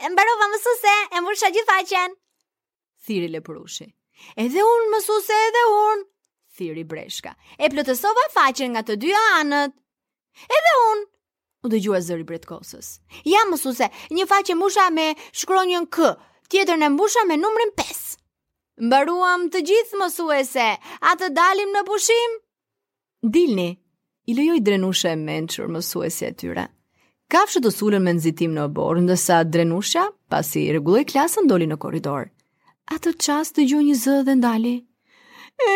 E mbarova mësuese, e mbusha gjithë faqen. Thirri lepurushi. Edhe unë mësuese, edhe unë. Thirri breshka. E plotësova faqen nga të dyja anët. Edhe unë. U dëgjua zëri i bretkosës. Ja mësuese, një faqe e mbusha me shkronjën K, tjetrën e mbusha me numrin 5. Mbaruam të gjithë mësuese, a të dalim në pushim? Dilni! I lejoi drenusha e mençur mësuesja e tyre. Kafshët u sulën me nxitim në oborr, ndërsa drenusha, pasi rregulloi klasën, doli në korridor. Atë çast dëgjoi një zë dhe ndali. E,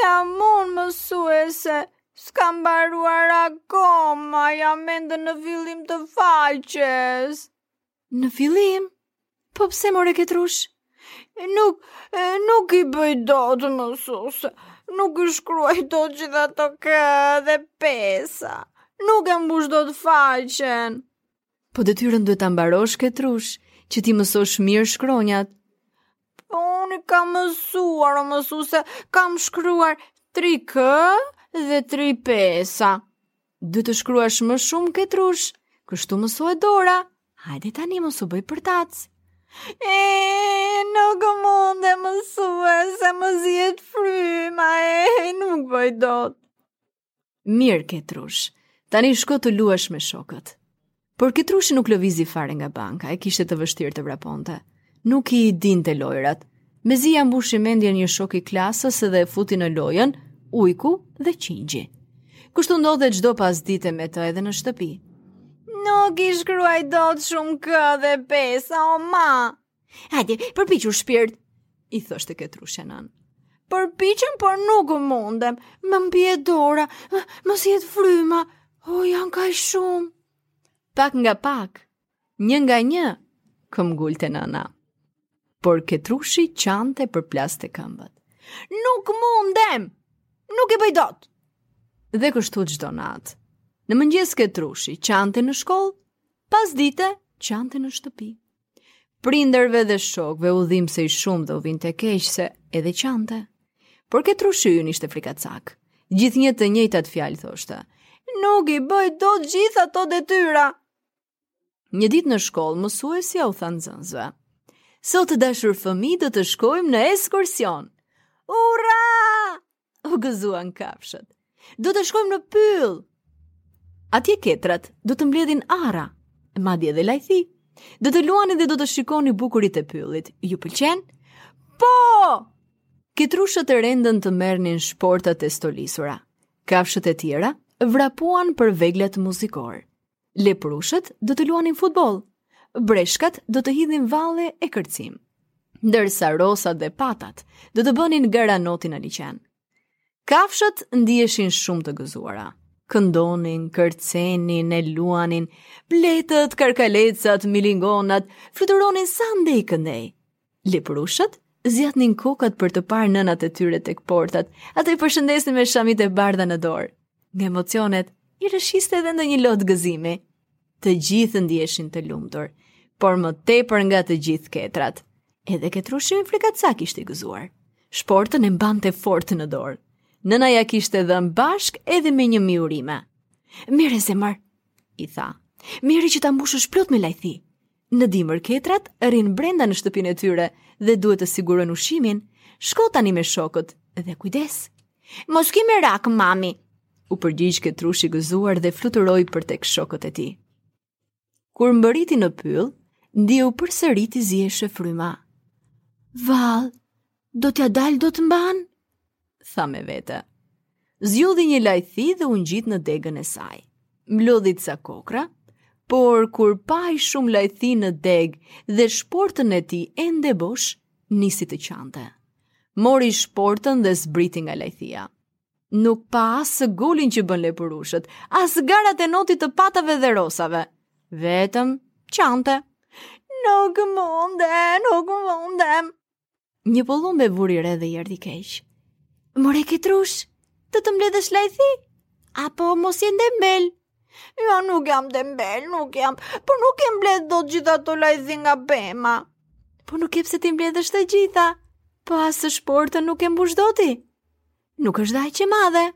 jam unë mësuese, s'kam mbaruar akoma, jam ende në fillim të faqes. Në fillim, po pse more ketrush? Nuk, nuk i bëj dot mësuese, nuk i shkruaj dot gjithë ato kë dhe pesa, nuk e mbush dot faqen. Po detyrën duhet ta mbarosh ketrush, që t'i mësosh mirë shkronjat. Po unë i kam mësuar, o mësuese, kam shkruar tri kë dhe tri pesa. Duhet të shkruash më shumë ketrush, kështu mësohet dora. Hajde tani mos u bëj përtac. E, nuk mundem mësuese më zihet fryma e, nuk e bëj dot. Mirë ketrush, tani shko të luash me shokët. Por Ketrushi nuk lëvizi fare nga banka, e kishte të vështirë të vraponte. Nuk i dinte lojërat. Mezi ia mbushi mendjen një shok i klasës dhe e futi në lojën, ujku dhe qengji. Kështu ndodhte çdo pasdite me të edhe në shtëpi. Nuk i shkruaj dot shumë kë dhe pesa, o ma! Hajde, përpiqu shpirt, i thoshte Ketrushja nënë. Përpiqem, por nuk mundem. Më mpihet dora, më zihet fryma. O, janë kaq shumë. Pak nga pak, një nga një, këmbëngulte nëna. Por Ketrushi qante përplaste këmbët. Nuk mundem, nuk i bëj dot. Dhe kështu çdo natë. Në mëngjes Ketrushi qante në shkollë, pasdite qante në shtëpi. Prindërve dhe shokëve u dhimsej shumë dhe u vinte keq se edhe qante. Por ketrushi ynë ishte frikacak. Gjithnjë të njëjtat fjalë thoshte. Nuk i bëj dot gjithë ato detyra. Një ditë në shkollë, mësuesja u tha nxënësve. Sot të dashur fëmijë do të shkojmë në ekskursion. Ura! U gëzuan kafshët. Do të shkojmë në pyll! Atje ketrat do të mbledhin arra, madje edhe lajthi. Do të luani dhe do të shikoni bukuritë e pyllit. Ju pëlqen? Po! Ketrushët rendën të merrnin shportat e stolisura. Kafshët e tjera vrapuan për veglat muzikore. Leprushët do të luanin futboll. Breshkat do të hidhin valle e kërcim. Ndërsa rosat dhe patat do të bënin gara noti në liqen. Kafshët ndiheshin shumë të gëzuara. Këndonin, kërcenin, e luanin, bletët, karkalecat, milingonat, fluturonin sa andej këndej. Lepurushat zgjatnin kokat për të parë nënat e tyre tek portat. Ato i përshëndesnin me shamitë e bardha në dorë. Nga emocionet, u rrëshqiste edhe ndonjë lot gëzimi. Të gjithë ndiheshin të lumtur, por më tepër nga të gjithë ketrat. Edhe ketrushi frikacak ishte i gëzuar. Shportën e mbante fort në dorë. Nëna ia kishte dhënë bashkë edhe me një mijë urime. Merre zemër, i tha. Merre që ta mbushësh plot me lajthi. Në dimër ketrat rrinë brenda në shtëpinë e tyre dhe duhet të sigurojnë ushqimin. Shko tani me shokët dhe kujdes. Mos ki merak, mami, u përgjigj ketrushi i gëzuar dhe fluturoi për tek shokët e tij. Kur mbërriti në pyll, ndjeu përsëri t'i zihej fryma. Vallë, do t'ia dal dot mbanë? tha me vete. Zgjodhi një lajthi dhe u ngjit në degën e saj. Mblodhi ca kokrra, por kur pa aq shumë lajthi në degë dhe shportën e tij ende bosh, nisi të qante. Mori shportën dhe zbriti nga lajthia. Nuk pa as golin që bënë lepurushët, as garat e notit të patave dhe rosave. Vetëm, qante. Nuk mundem, nuk mundem, Një pëllumb e vuri re dhe i erdhi keq. More ketrush, do të mbledhësh lajthi? Apo mos je dembel? Jo, nuk jam dembel, nuk jam, por nuk i mbledh dot gjithë ato lajthi nga pema. Po nuk ke pse t'i mbledhësh të gjitha, po as shportën nuk e mbush dot ti. Nuk është dhe aq e madhe.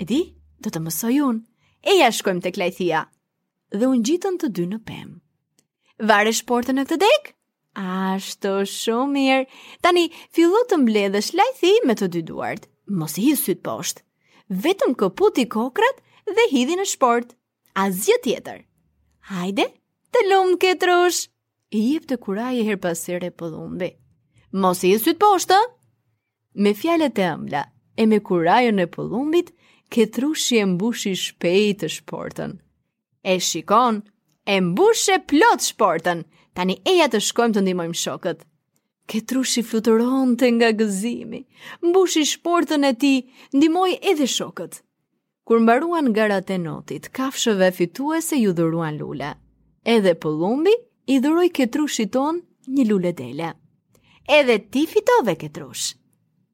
E di, do të të mësoj unë. Eja shkojmë tek lajthia. Dhe u ngjitën të dy në pemë. Vare shportën në këtë degë. Ashtu shumë mirë. Tani, fillo të mbledhësh lajthi me të dy duart. Mos i hidh sytë poshtë. Vetëm këputi kokrrat dhe hidhi në shportë. Asgjë tjetër. Hajde, të lumtë ketrush. I jepte kurajë herë pas here pëllumbi. Mos i hidh sytë poshtë. Me fjalët e ëmbla e me kurajën e pëllumbit, ketrushi e mbushi shpejt shportën. E shikon, e mbushe plot shportën, tani eja të shkojmë të ndihmojmë shokët. Ketrushi fluturonte nga gëzimi, mbushi shportën e tij, ndihmoi edhe shokët. Kur mbaruan garat e notit, kafshëve fituese iu dhuruan lule. Edhe pëllumbi i dhuroi ketrushit tonë një luledele. Edhe ti fitove ketrush.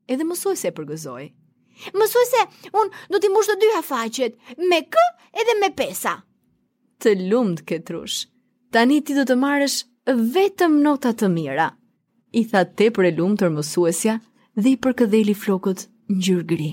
Edhe mësuesja e përgëzoi. Mësuese unë do t'i mbush të dyja faqet, me katra edhe me pesa. Të lumtë ketrush. Tani ti do të marrësh vetëm nota të mira. i tha tepër e lumtur mësuesja dhe i përkëdheli flokët ngjyrë gri.